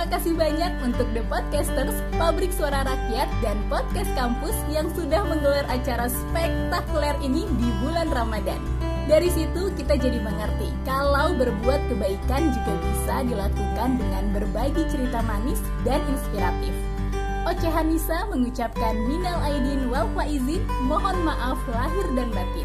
Terima kasih banyak untuk The Podcasters, Pabrik Suara Rakyat, dan Podcast Kampus yang sudah menggelar acara spektakuler ini di bulan Ramadan. Dari situ kita jadi mengerti kalau berbuat kebaikan juga bisa dilakukan dengan berbagi cerita manis dan inspiratif. Ocehanisa mengucapkan minal aidin wal faizin, mohon maaf lahir dan batin.